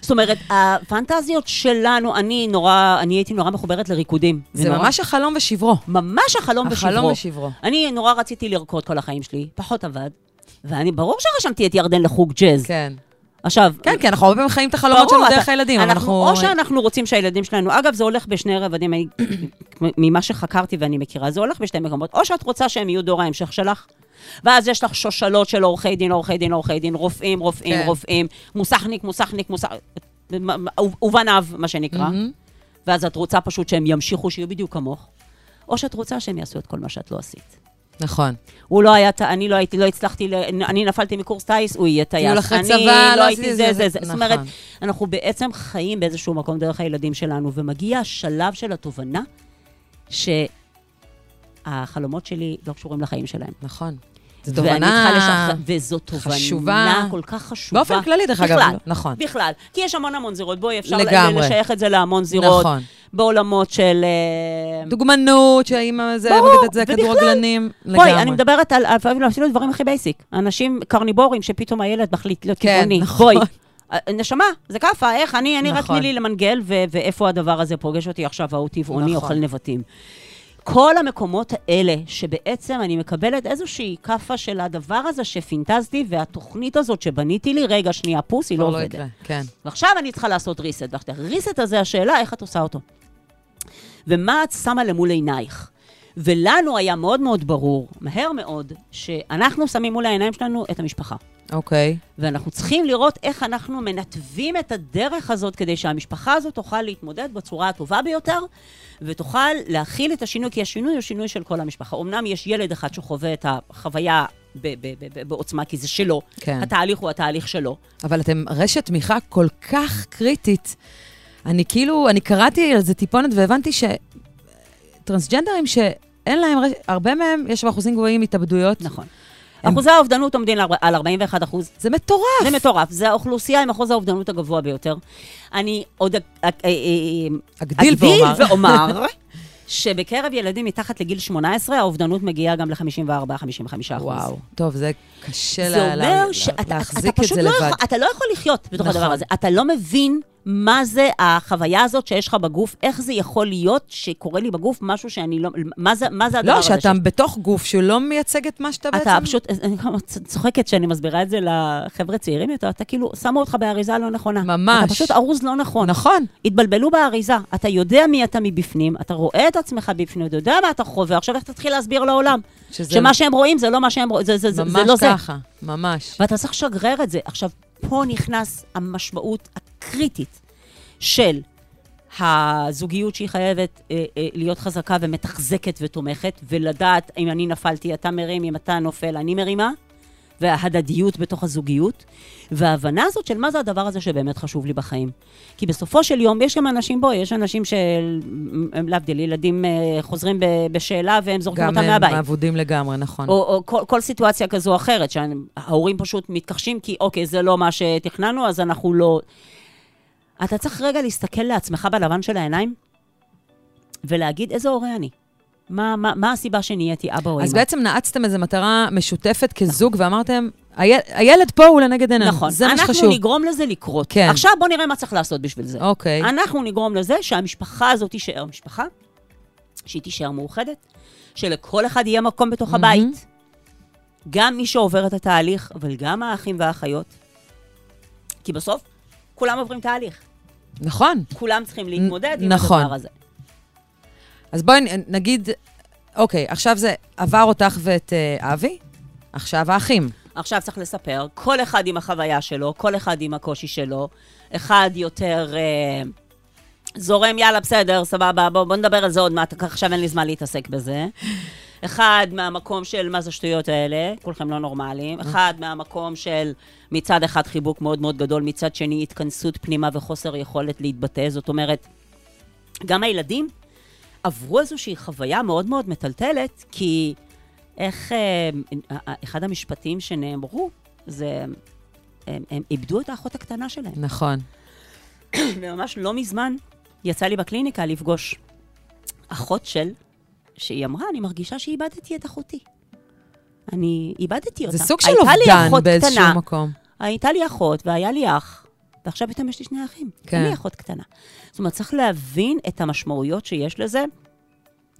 Speaker 2: זאת אומרת, הפנטזיות שלנו, אני נורא, אני הייתי נורא מחוברת לריקודים.
Speaker 1: זה
Speaker 2: ונורא-
Speaker 1: ממש החלום ושברו.
Speaker 2: ממש החלום ושברו.
Speaker 1: החלום ושברו.
Speaker 2: אני נורא רציתי לרקוד כל החיים שלי, פחות עבד. ואני, ברור שרשמתי את ירדן לחוג ג'אז.
Speaker 1: כן.
Speaker 2: עכשיו,
Speaker 1: כן, כי אנחנו הרבה פעמים חיים את החלומות שלנו דרך הילדים,
Speaker 2: אנחנו,
Speaker 1: אנחנו...
Speaker 2: או שאנחנו רוצים שהילדים שלנו, אגב, זה הולך בשני רבדים, (coughs) ממה שחקרתי ואני מכירה, זה הולך בשתי מקומות. או שאת רוצה שהם יהיו דור ההמשך שלך, ואז יש לך שושלות של עורכי דין, עורכי דין, עורכי דין, רופאים, רופאים,
Speaker 1: כן.
Speaker 2: רופאים, מוסכניק, מוסכניק, מוסך... ובניו, מה שנקרא.
Speaker 1: מהמם.
Speaker 2: ואז את רוצה פשוט שהם ימשיכו, שיהיו בדיוק כמוך, או שאת רוצה שהם יעשו את כל מה שאת לא עשית.
Speaker 1: נכון.
Speaker 2: הוא לא היה, אני לא הייתי, לא הצלחתי, אני נפלתי מקורס טיס, הוא יהיה טייס.
Speaker 1: טיול אחרי
Speaker 2: אני
Speaker 1: צבא,
Speaker 2: לא
Speaker 1: לא
Speaker 2: הייתי
Speaker 1: עשיתי
Speaker 2: זה,
Speaker 1: זה,
Speaker 2: זה,
Speaker 1: זה.
Speaker 2: זה. זאת אומרת,
Speaker 1: נכון.
Speaker 2: אנחנו בעצם חיים באיזשהו מקום דרך הילדים שלנו, ומגיע השלב של התובנה שהחלומות שלי לא קשורים לחיים שלהם.
Speaker 1: נכון. זו תובנה
Speaker 2: וזו תובנה
Speaker 1: חשובה.
Speaker 2: כל כך חשובה.
Speaker 1: באופן כללי, דרך אגב. נכון.
Speaker 2: בכלל. כי יש המון המון זירות, בואי, אפשר
Speaker 1: לגמרי.
Speaker 2: לשייך את זה להמון זירות.
Speaker 1: נכון.
Speaker 2: בעולמות של... אה,
Speaker 1: דוגמנות, שהאימא זה,
Speaker 2: ברור,
Speaker 1: את זה. כדורגלנים, לגמרי.
Speaker 2: בואי, אני מדברת על, אפילו אפילו דברים הכי basic. אנשים קרניבורים שפתאום הילד מחליט להיות
Speaker 1: כן,
Speaker 2: טבעוני.
Speaker 1: נכון.
Speaker 2: בואי. אה, נשמה, זה כאפה, איך? אני, אני רק
Speaker 1: נכון.
Speaker 2: תני לי למנגל, ו- ואיפה הדבר הזה פוגש אותי עכשיו, ההוא טבעוני,
Speaker 1: נכון.
Speaker 2: אוכל נבטים. כל המקומות האלה, שבעצם אני מקבלת איזושהי כאפה של הדבר הזה שפינטזתי, והתוכנית הזאת שבניתי לי, רגע, שנייה, פוס, היא לא
Speaker 1: לא
Speaker 2: עובדת.
Speaker 1: יקרה, כן.
Speaker 2: ועכשיו אני צריכה לעשות reset. הריסט הזה, השאלה, איך את עושה אותו? ומה את שמה למול עינייך? ולנו היה מאוד מאוד ברור, מהר מאוד, שאנחנו שמים מול העיניים שלנו את המשפחה.
Speaker 1: אוקיי.
Speaker 2: ואנחנו צריכים לראות איך אנחנו מנתבים את הדרך הזאת כדי שהמשפחה הזאת תוכל להתמודד בצורה הטובה ביותר, ותוכל להכיל את השינוי, כי השינוי הוא שינוי של כל המשפחה. אמנם יש ילד אחד שחווה את החוויה ב- ב- ב- ב- בעוצמה, כי זה שלו.
Speaker 1: כן.
Speaker 2: התהליך הוא התהליך שלו.
Speaker 1: אבל אתם רשת תמיכה כל כך קריטית. אני כאילו, אני קראתי על זה טיפונת והבנתי שטרנסג'נדרים שאין להם, רש... הרבה מהם, יש באחוזים גבוהים התאבדויות.
Speaker 2: נכון. אחוזי האובדנות עומדים על- על 41 אחוז.
Speaker 1: זה מטורף.
Speaker 2: זה מטורף, זה האוכלוסייה עם אחוז האובדנות הגבוה ביותר. אני עוד אה, אה,
Speaker 1: אגדיל ואומר. (laughs)
Speaker 2: שבקרב ילדים מתחת לגיל 18, האובדנות מגיעה גם ל-54-55 אחוז.
Speaker 1: וואו, טוב, זה קשה
Speaker 2: זה
Speaker 1: לה, לה,
Speaker 2: אומר שאתה אתה
Speaker 1: להחזיק את זה
Speaker 2: לא
Speaker 1: לבד.
Speaker 2: יכול, אתה לא יכול לחיות בתוך
Speaker 1: נכון.
Speaker 2: הדבר הזה. אתה לא מבין מה זה החוויה הזאת שיש לך בגוף, איך זה יכול להיות שקורה לי בגוף משהו שאני לא... מה זה, מה זה הדבר
Speaker 1: לא,
Speaker 2: הזה?
Speaker 1: שאתה בתוך גוף שהוא לא מייצג את מה שאתה בעצם...
Speaker 2: אתה פשוט, אני גם צוחקת שאני מסבירה את זה לחבר'ה צעירים יותר, אתה כאילו, שמו אותך באריזה לא נכונה.
Speaker 1: ממש.
Speaker 2: אתה פשוט ארוז לא נכון.
Speaker 1: נכון.
Speaker 2: התבלבלו באריזה, אתה יודע מי אתה מבפנים, אתה רואה את עצמך בפנים, אתה יודע מה אתה חווה, עכשיו איך תתחיל להסביר לעולם?
Speaker 1: שזה
Speaker 2: שמה שהם רואים זה לא מה שהם רואים, זה, זה, זה,
Speaker 1: ממש
Speaker 2: זה לא זה.
Speaker 1: ככה, ממש.
Speaker 2: ואתה צריך לשגרר את זה. עכשיו, פה נכנס המשמעות הקריטית של הזוגיות שהיא חייבת אה, אה, להיות חזקה ומתחזקת ותומכת, ולדעת אם אני נפלתי, אתה מרים, אם אתה נופל, אני מרימה, וההדדיות בתוך הזוגיות, וההבנה הזאת של מה זה הדבר הזה שבאמת חשוב לי בחיים. כי בסופו של יום, יש גם אנשים, בואי, יש אנשים שהם להבדיל, ילדים אה, חוזרים בשאלה והם זורקים
Speaker 1: גם
Speaker 2: אותם
Speaker 1: הם
Speaker 2: מהבית.
Speaker 1: אבודים לגמרי, נכון.
Speaker 2: או, או כל, כל סיטואציה כזו או אחרת, שההורים פשוט מתכחשים כי אוקיי, זה לא מה שתכננו, אז אנחנו לא... אתה צריך רגע להסתכל לעצמך בלבן של העיניים ולהגיד איזה הורה אני. מה, מה, מה הסיבה שנהייתי אבא או אמא?
Speaker 1: אז בעצם נעצתם איזו מטרה משותפת כזוג, ואמרתם, "היל- הילד פה הוא לנגד עינינו.
Speaker 2: נכון.
Speaker 1: זה מה שחשוב.
Speaker 2: אנחנו נגרום לזה לקרות.
Speaker 1: כן.
Speaker 2: עכשיו בוא נראה מה צריך לעשות בשביל זה.
Speaker 1: אוקיי.
Speaker 2: אנחנו נגרום לזה שהמשפחה הזאת תישאר משפחה, שהיא תישאר מאוחדת, שלכל אחד יהיה מקום בתוך
Speaker 1: מהמם.
Speaker 2: הבית. גם מי שעובר את התהליך, אבל גם האחים והאחיות. כי בסוף, כולם עוברים תהליך.
Speaker 1: נכון.
Speaker 2: כולם צריכים להתמודד עם
Speaker 1: נכון.
Speaker 2: הדבר הזה.
Speaker 1: אז בואי נגיד, אוקיי, עכשיו זה עבר אותך ואת אה, אבי, עכשיו האחים.
Speaker 2: עכשיו צריך לספר, כל אחד עם החוויה שלו, כל אחד עם הקושי שלו. אחד יותר אה, זורם, יאללה, בסדר, סבבה, בוא, בוא נדבר על זה עוד מעט, עכשיו אין לי זמן להתעסק בזה. אחד מהמקום של מה זה השטויות האלה, כולכם לא נורמלים. אחד מהמקום של מצד אחד חיבוק מאוד מאוד גדול, מצד שני התכנסות פנימה וחוסר יכולת להתבטא. זאת אומרת, גם הילדים עברו איזושהי חוויה מאוד מאוד מטלטלת, כי איך, אה, אה, אחד המשפטים שנאמרו, זה, הם, הם איבדו את האחות הקטנה שלהם.
Speaker 1: נכון.
Speaker 2: וממש לא מזמן יצא לי בקליניקה לפגוש אחות של, שהיא אמרה, אני מרגישה שאיבדתי את אחותי. אני איבדתי אותה.
Speaker 1: זה סוג של אובדן באיזשהו
Speaker 2: קטנה,
Speaker 1: מקום.
Speaker 2: הייתה לי אחות והיה לי אח, ועכשיו פתאום יש לי שני אחים.
Speaker 1: כן.
Speaker 2: לי אחות קטנה. זאת אומרת, צריך להבין את המשמעויות שיש לזה,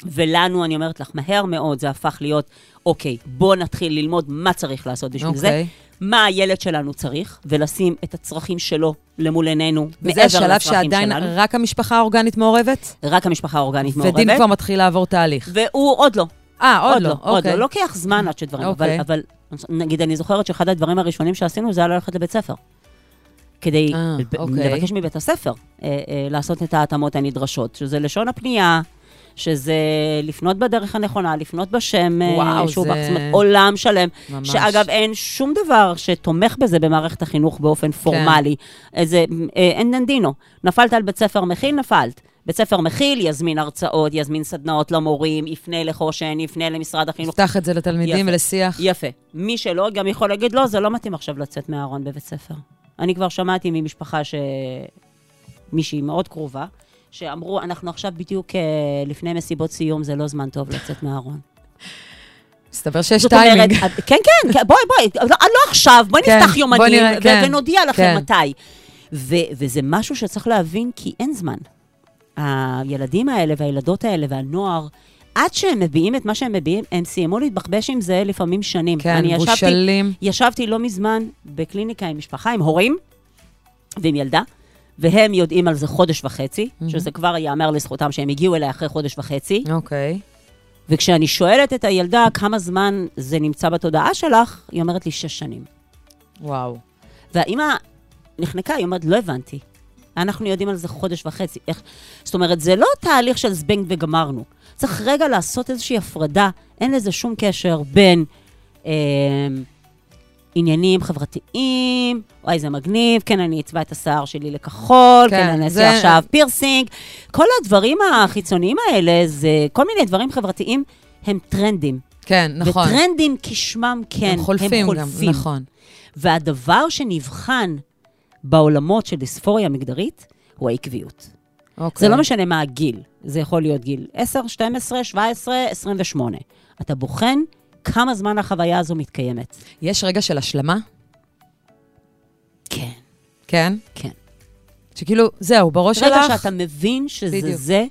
Speaker 2: ולנו, אני אומרת לך, מהר מאוד זה הפך להיות, אוקיי, בוא נתחיל ללמוד מה צריך לעשות בשביל זה,
Speaker 1: אוקיי.
Speaker 2: מה הילד שלנו צריך, ולשים את הצרכים שלו למול עינינו,
Speaker 1: וזה
Speaker 2: מעבר
Speaker 1: השלב
Speaker 2: לצרכים
Speaker 1: שעדיין
Speaker 2: שלנו.
Speaker 1: רק המשפחה האורגנית מעורבת?
Speaker 2: רק המשפחה האורגנית מעורבת.
Speaker 1: ודין כבר מתחיל לעבור תהליך.
Speaker 2: והוא עוד לא.
Speaker 1: אה, עוד לא,
Speaker 2: עוד
Speaker 1: אוקיי.
Speaker 2: לא. לוקח זמן עד שדברים,
Speaker 1: אוקיי.
Speaker 2: אבל, אבל נגיד, אני זוכרת שאחד הדברים הראשונים שעשינו זה היה ללכת לבית ספר. כדי
Speaker 1: אה,
Speaker 2: ב-
Speaker 1: אוקיי.
Speaker 2: לבקש מבית הספר אה, אה, לעשות את ההתאמות הנדרשות, שזה לשון הפנייה, שזה לפנות בדרך הנכונה, לפנות בשם, אה,
Speaker 1: וואו,
Speaker 2: שהוא
Speaker 1: זה-
Speaker 2: בח- זאת אומרת, עולם שלם.
Speaker 1: ממש.
Speaker 2: שאגב, אין שום דבר שתומך בזה במערכת החינוך באופן
Speaker 1: כן.
Speaker 2: פורמלי. איזה, אה, אין ננדינו. נפלת על בית ספר מכיל, נפלת. בית ספר מכיל, יזמין הרצאות, יזמין סדנאות למורים, יפנה לחושן, יפנה למשרד החינוך.
Speaker 1: נפתח את זה לתלמידים
Speaker 2: יפה.
Speaker 1: ולשיח.
Speaker 2: יפה. מי שלא, גם יכול להגיד, לא, זה לא מתאים עכשיו לצאת מהארון בבית ספר. אני כבר שמעתי ממשפחה ש... מישהי מאוד קרובה, שאמרו, אנחנו עכשיו בדיוק אה, לפני מסיבות סיום, זה לא זמן טוב לצאת מהארון.
Speaker 1: מסתבר שיש טיימינג.
Speaker 2: אומרת, את- כן, כן, כן, בואי, בואי, לא, לא עכשיו, בואי
Speaker 1: כן,
Speaker 2: נפתח
Speaker 1: בוא
Speaker 2: יומנים
Speaker 1: נראה,
Speaker 2: ו-
Speaker 1: כן,
Speaker 2: ונודיע לכם
Speaker 1: כן.
Speaker 2: מתי. ו- וזה משהו שצריך להבין, כי אין זמן. הילדים האלה והילדות האלה והנוער, עד שהם מביעים את מה שהם מביעים, הם סיימו להתבחבש עם זה לפעמים שנים.
Speaker 1: כן,
Speaker 2: אני ישבתי-
Speaker 1: מבושלים.
Speaker 2: ישבתי לא מזמן בקליניקה עם משפחה, עם הורים ועם ילדה, והם יודעים על זה חודש וחצי,
Speaker 1: מהמם.
Speaker 2: שזה כבר ייאמר לזכותם שהם הגיעו אליי אחרי חודש וחצי.
Speaker 1: אוקיי.
Speaker 2: וכשאני שואלת את הילדה כמה זמן זה נמצא בתודעה שלך, היא אומרת לי שש שנים.
Speaker 1: וואו.
Speaker 2: והאימא נחנקה, היא אומרת, לא הבנתי. אנחנו יודעים על זה חודש וחצי. איך... זאת אומרת, זה לא תהליך של זבנג וגמרנו. צריך רגע לעשות איזושהי הפרדה, אין לזה שום קשר בין אה, עניינים חברתיים, וואי, זה מגניב, כן, אני אצבע את השיער שלי לכחול, כן,
Speaker 1: כן,
Speaker 2: אני
Speaker 1: זה-
Speaker 2: אעשה עכשיו פירסינג. כל הדברים החיצוניים האלה, זה כל מיני דברים חברתיים, הם טרנדים.
Speaker 1: כן, נכון.
Speaker 2: וטרנדים כשמם כן,
Speaker 1: הם חולפים גם, נכון.
Speaker 2: והדבר שנבחן בעולמות של דיספוריה מגדרית הוא העקביות.
Speaker 1: אוקיי.
Speaker 2: זה לא משנה מה הגיל, זה יכול להיות גיל 10, 12, 17, 28. אתה בוחן כמה זמן החוויה הזו מתקיימת.
Speaker 1: יש רגע של השלמה?
Speaker 2: כן.
Speaker 1: כן?
Speaker 2: כן.
Speaker 1: שכאילו, זהו, בראש שלך...
Speaker 2: רגע שאתה מבין שזה
Speaker 1: בדיוק.
Speaker 2: זה,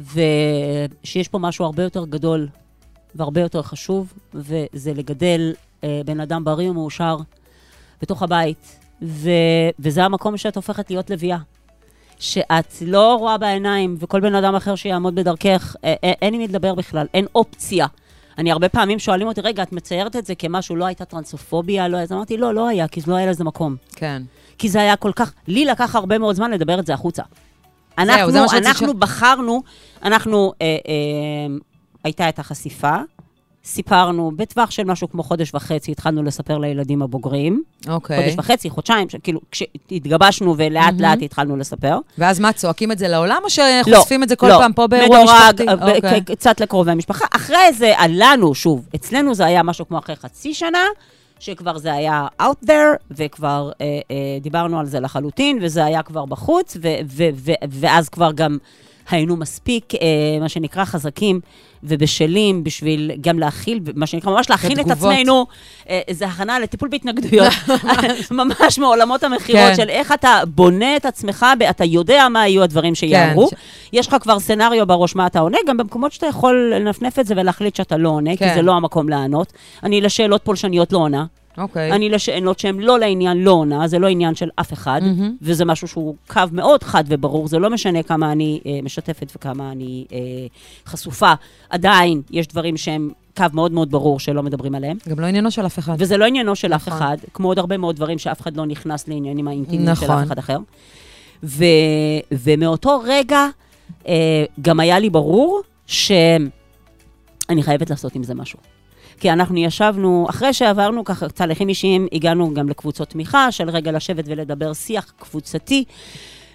Speaker 2: ושיש פה משהו הרבה יותר גדול והרבה יותר חשוב, וזה לגדל אה, בן אדם בריא ומאושר בתוך הבית, ו, וזה המקום שאת הופכת להיות לביאה. שאת לא רואה בעיניים, וכל בן אדם אחר שיעמוד בדרכך, אה, אה, אין עם מי לדבר בכלל, אין אופציה. אני הרבה פעמים שואלים אותי, רגע, את מציירת את זה כמשהו, לא הייתה טרנסופוביה, לא, אז אמרתי, לא, לא היה, כי לא היה לזה מקום.
Speaker 1: כן.
Speaker 2: כי זה היה כל כך, לי לקח הרבה מאוד זמן לדבר את זה החוצה. אנחנו,
Speaker 1: זה מה שרציתי
Speaker 2: אנחנו
Speaker 1: לשאול.
Speaker 2: בחרנו, אנחנו, אה, אה, הייתה את החשיפה, סיפרנו בטווח של משהו כמו חודש וחצי, התחלנו לספר לילדים הבוגרים.
Speaker 1: אוקיי.
Speaker 2: חודש וחצי, חודשיים, כאילו, כשהתגבשנו ולאט לאט התחלנו לספר.
Speaker 1: ואז מה, צועקים את זה לעולם, או שחושפים את זה כל
Speaker 2: לא,
Speaker 1: פעם פה באירוע
Speaker 2: מדורג,
Speaker 1: משפחתי?
Speaker 2: אה, ב-
Speaker 1: אוקיי.
Speaker 2: קצת לקרובי המשפחה. אחרי זה עלנו, שוב, אצלנו זה היה משהו כמו אחרי חצי שנה, שכבר זה היה out there, וכבר אה, אה, דיברנו על זה לחלוטין, וזה היה כבר בחוץ, ו- ו- ו- ואז כבר גם היינו מספיק, אה, מה שנקרא, חזקים ובשלים בשביל גם להכיל, מה שנקרא, ממש להכין את. עצמנו. אה, זה הכנה לטיפול בהתנגדויות, (laughs) (laughs) ממש מעולמות המכירות
Speaker 1: כן.
Speaker 2: של איך אתה בונה את עצמך, אתה יודע מה יהיו הדברים שיאמרו.
Speaker 1: ש-
Speaker 2: יש לך כבר סצנריו בראש מה אתה עונה, גם במקומות שאתה יכול לנפנף את זה ולהחליט שאתה לא עונה,
Speaker 1: כן.
Speaker 2: כי זה לא המקום לענות. אני לשאלות פולשניות לא עונה.
Speaker 1: אוקיי.
Speaker 2: אני לשאלות שהן לא לעניין לא עונה, זה לא עניין של אף אחד,
Speaker 1: מהמם.
Speaker 2: וזה משהו שהוא קו מאוד חד וברור, זה לא משנה כמה אני אה, משתפת וכמה אני אה, חשופה. עדיין יש דברים שהם קו מאוד מאוד ברור שלא מדברים עליהם.
Speaker 1: גם לא עניינו של אף אחד.
Speaker 2: וזה לא עניינו של אף
Speaker 1: נכון.
Speaker 2: אחד, כמו עוד הרבה מאוד דברים שאף אחד לא נכנס לעניינים האינטימיים של
Speaker 1: נכון.
Speaker 2: אף אחד אחר. ו, ומאותו רגע אה, גם היה לי ברור שאני חייבת לעשות עם זה משהו. כי אנחנו ישבנו, אחרי שעברנו ככה תהליכים אישיים, הגענו גם לקבוצות תמיכה של רגע לשבת ולדבר שיח קבוצתי,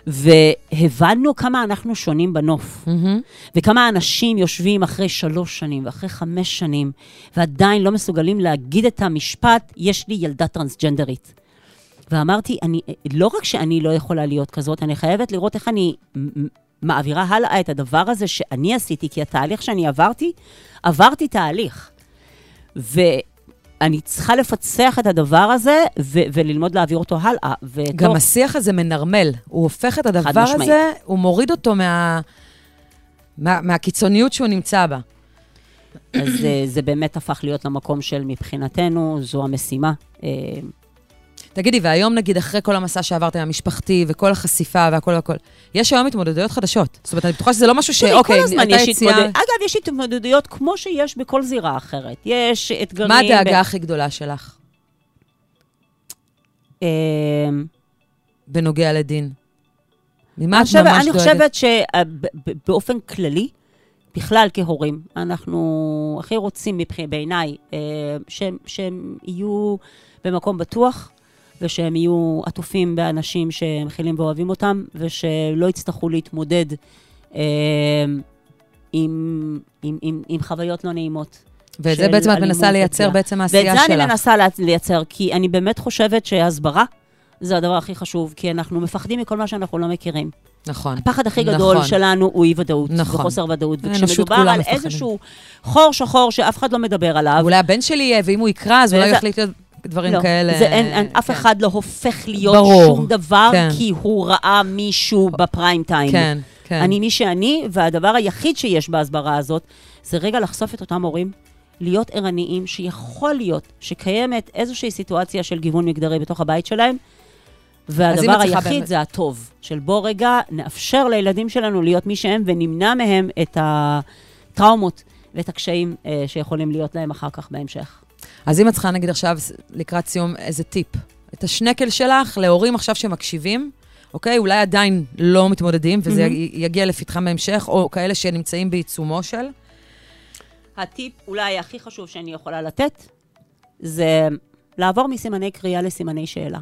Speaker 2: והבנו כמה אנחנו שונים בנוף.
Speaker 1: מהמם.
Speaker 2: וכמה אנשים יושבים אחרי שלוש שנים ואחרי חמש שנים, ועדיין לא מסוגלים להגיד את המשפט, יש לי ילדה טרנסג'נדרית. ואמרתי, אני, לא רק שאני לא יכולה להיות כזאת, אני חייבת לראות איך אני מעבירה הלאה את הדבר הזה שאני עשיתי, כי התהליך שאני עברתי, עברתי תהליך. ואני צריכה לפצח את הדבר הזה ו- וללמוד להעביר אותו הלאה. ותוך-
Speaker 1: גם השיח הזה מנרמל. הוא הופך את הדבר. הזה, הוא מוריד אותו מה... מה, מהקיצוניות שהוא נמצא בה.
Speaker 2: אז אה, זה באמת הפך להיות למקום של מבחינתנו, זו המשימה. אה,
Speaker 1: תגידי, והיום נגיד, אחרי כל המסע שעברתם, המשפחתי וכל החשיפה והכל והכל, יש היום התמודדויות חדשות. זאת אומרת, אני בטוחה שזה לא משהו
Speaker 2: תראי,
Speaker 1: שאוקיי,
Speaker 2: כל הזמן יש
Speaker 1: יציאה...
Speaker 2: התמודד... אגב, יש התמודדויות כמו שיש בכל זירה אחרת. יש אתגרים...
Speaker 1: מה הדאגה
Speaker 2: ב...
Speaker 1: הכי גדולה שלך
Speaker 2: אה,
Speaker 1: בנוגע לדין? ממה
Speaker 2: אני
Speaker 1: את ממש
Speaker 2: אני
Speaker 1: דואגת?
Speaker 2: חושבת שבאופן כללי, בכלל כהורים, אנחנו הכי רוצים בעיניי אה, שהם- שהם יהיו במקום בטוח. ושהם יהיו עטופים באנשים שמכילים ואוהבים אותם, ושלא יצטרכו להתמודד אה, עם, עם, עם, עם חוויות לא נעימות.
Speaker 1: ואת זה בעצם את מנסה לייצר. בעצם
Speaker 2: ואת
Speaker 1: העשייה
Speaker 2: זה
Speaker 1: שלך.
Speaker 2: אני מנסה לייצר, כי אני באמת חושבת שהסברה זה הדבר הכי חשוב, כי אנחנו מפחדים מכל מה שאנחנו לא מכירים.
Speaker 1: נכון.
Speaker 2: הפחד הכי גדול
Speaker 1: נכון.
Speaker 2: שלנו הוא אי-ודאות,
Speaker 1: נכון.
Speaker 2: וחוסר ודאות. וכשמדובר על
Speaker 1: מפחדים.
Speaker 2: איזשהו חור שחור שאף אחד לא מדבר עליו,
Speaker 1: אולי הבן שלי יהיה, ואם הוא יקרא, אז אולי הוא
Speaker 2: וזה-
Speaker 1: יחליט להיות דברים
Speaker 2: לא,
Speaker 1: כאלה.
Speaker 2: זה אין, אין, אף
Speaker 1: כן.
Speaker 2: אחד לא הופך להיות
Speaker 1: ברור.
Speaker 2: שום דבר,
Speaker 1: כן.
Speaker 2: כי הוא ראה מישהו בפריים טיים.
Speaker 1: כן, כן.
Speaker 2: אני מי שאני, והדבר היחיד שיש בהסברה הזאת, זה רגע לחשוף את אותם הורים, להיות ערניים, שיכול להיות שקיימת איזושהי סיטואציה של גיוון מגדרי בתוך הבית שלהם, והדבר היחיד
Speaker 1: באמת-
Speaker 2: זה הטוב, של בוא רגע נאפשר לילדים שלנו להיות מי שהם, ונמנע מהם את הטראומות ואת הקשיים אה, שיכולים להיות להם אחר כך בהמשך.
Speaker 1: אז אם את צריכה, נגיד עכשיו, לקראת סיום, איזה טיפ. את השנקל שלך להורים עכשיו שמקשיבים, אוקיי? אולי עדיין לא מתמודדים, וזה
Speaker 2: מהמם.
Speaker 1: יגיע לפתחם בהמשך, או כאלה שנמצאים בעיצומו של.
Speaker 2: הטיפ אולי הכי חשוב שאני יכולה לתת, זה לעבור מסימני קריאה לסימני שאלה.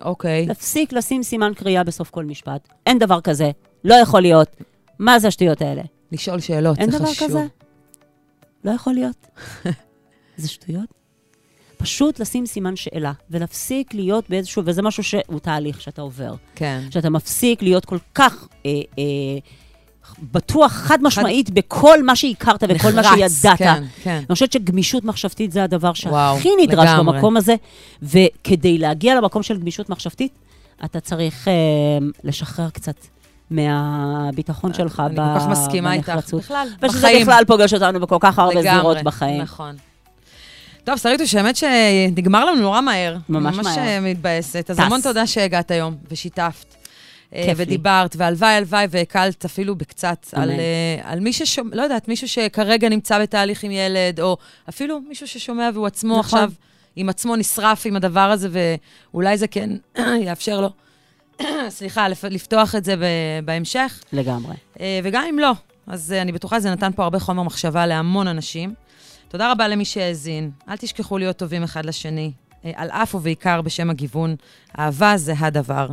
Speaker 1: אוקיי.
Speaker 2: להפסיק לשים סימן קריאה בסוף כל משפט. אין דבר כזה, לא יכול להיות. מה זה השטויות האלה?
Speaker 1: לשאול שאלות,
Speaker 2: אין
Speaker 1: זה
Speaker 2: דבר
Speaker 1: חשוב.
Speaker 2: כזה. לא יכול להיות. (laughs) זה שטויות. פשוט לשים סימן שאלה, ולהפסיק להיות באיזשהו, וזה משהו שהוא תהליך שאתה עובר.
Speaker 1: כן.
Speaker 2: שאתה מפסיק להיות כל כך אה, אה, בטוח, חד משמעית, בכל מה שהכרת וכל מה
Speaker 1: נחרץ,
Speaker 2: שידעת.
Speaker 1: כן, כן.
Speaker 2: אני חושבת שגמישות מחשבתית זה הדבר שהכי נדרש
Speaker 1: לגמרי.
Speaker 2: במקום הזה, וכדי להגיע למקום של גמישות מחשבתית, אתה צריך אה, לשחרר קצת מהביטחון שלך
Speaker 1: אני כל כך מסכימה איתך.
Speaker 2: בנחרצות.
Speaker 1: בכלל,
Speaker 2: ושזה
Speaker 1: בחיים.
Speaker 2: בכלל פוגש אותנו בכל כך הרבה
Speaker 1: לגמרי,
Speaker 2: זירות בחיים.
Speaker 1: נכון. טוב, שריטוש, האמת שנגמר לנו נורא מהר.
Speaker 2: ממש
Speaker 1: ממש
Speaker 2: מהר.
Speaker 1: אה, מתבאסת. אז
Speaker 2: טס.
Speaker 1: המון תודה שהגעת היום ושיתפת. אה,
Speaker 2: כיף לי.
Speaker 1: ודיברת, והלוואי, הלוואי, והקלת אפילו בקצת
Speaker 2: אמן.
Speaker 1: על, אה, על מי ששומע, לא יודעת, מישהו שכרגע נמצא בתהליך עם ילד, או אפילו מישהו ששומע והוא עצמו
Speaker 2: נכון.
Speaker 1: עכשיו עם עצמו נשרף עם הדבר הזה, ואולי זה כן (clears throat) יאפשר לו, (clears throat) סליחה, לפ- לפתוח את זה ב- בהמשך.
Speaker 2: לגמרי.
Speaker 1: אה, וגם אם לא, אז אה, אני בטוחה שזה נתן פה הרבה חומר מחשבה להמון אנשים. תודה רבה למי שהאזין. אל תשכחו להיות טובים אחד לשני, אה, על אף ובעיקר בשם הגיוון. אהבה זה הדבר.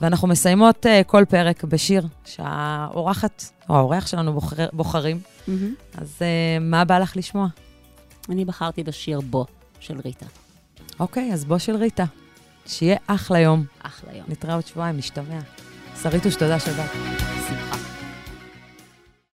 Speaker 1: ואנחנו מסיימות אה, כל פרק בשיר שהאורחת, או האורח שלנו בוחר, בוחרים. אז אה, מה בא לך לשמוע?
Speaker 2: אני בחרתי בשיר בו של ריטה.
Speaker 1: אוקיי, אז בוא של ריטה. שיהיה אחלה יום.
Speaker 2: אחלה יום.
Speaker 1: נתראה עוד שבועיים, נשתמע. שריטוש, תודה שבאת.
Speaker 2: שמחה.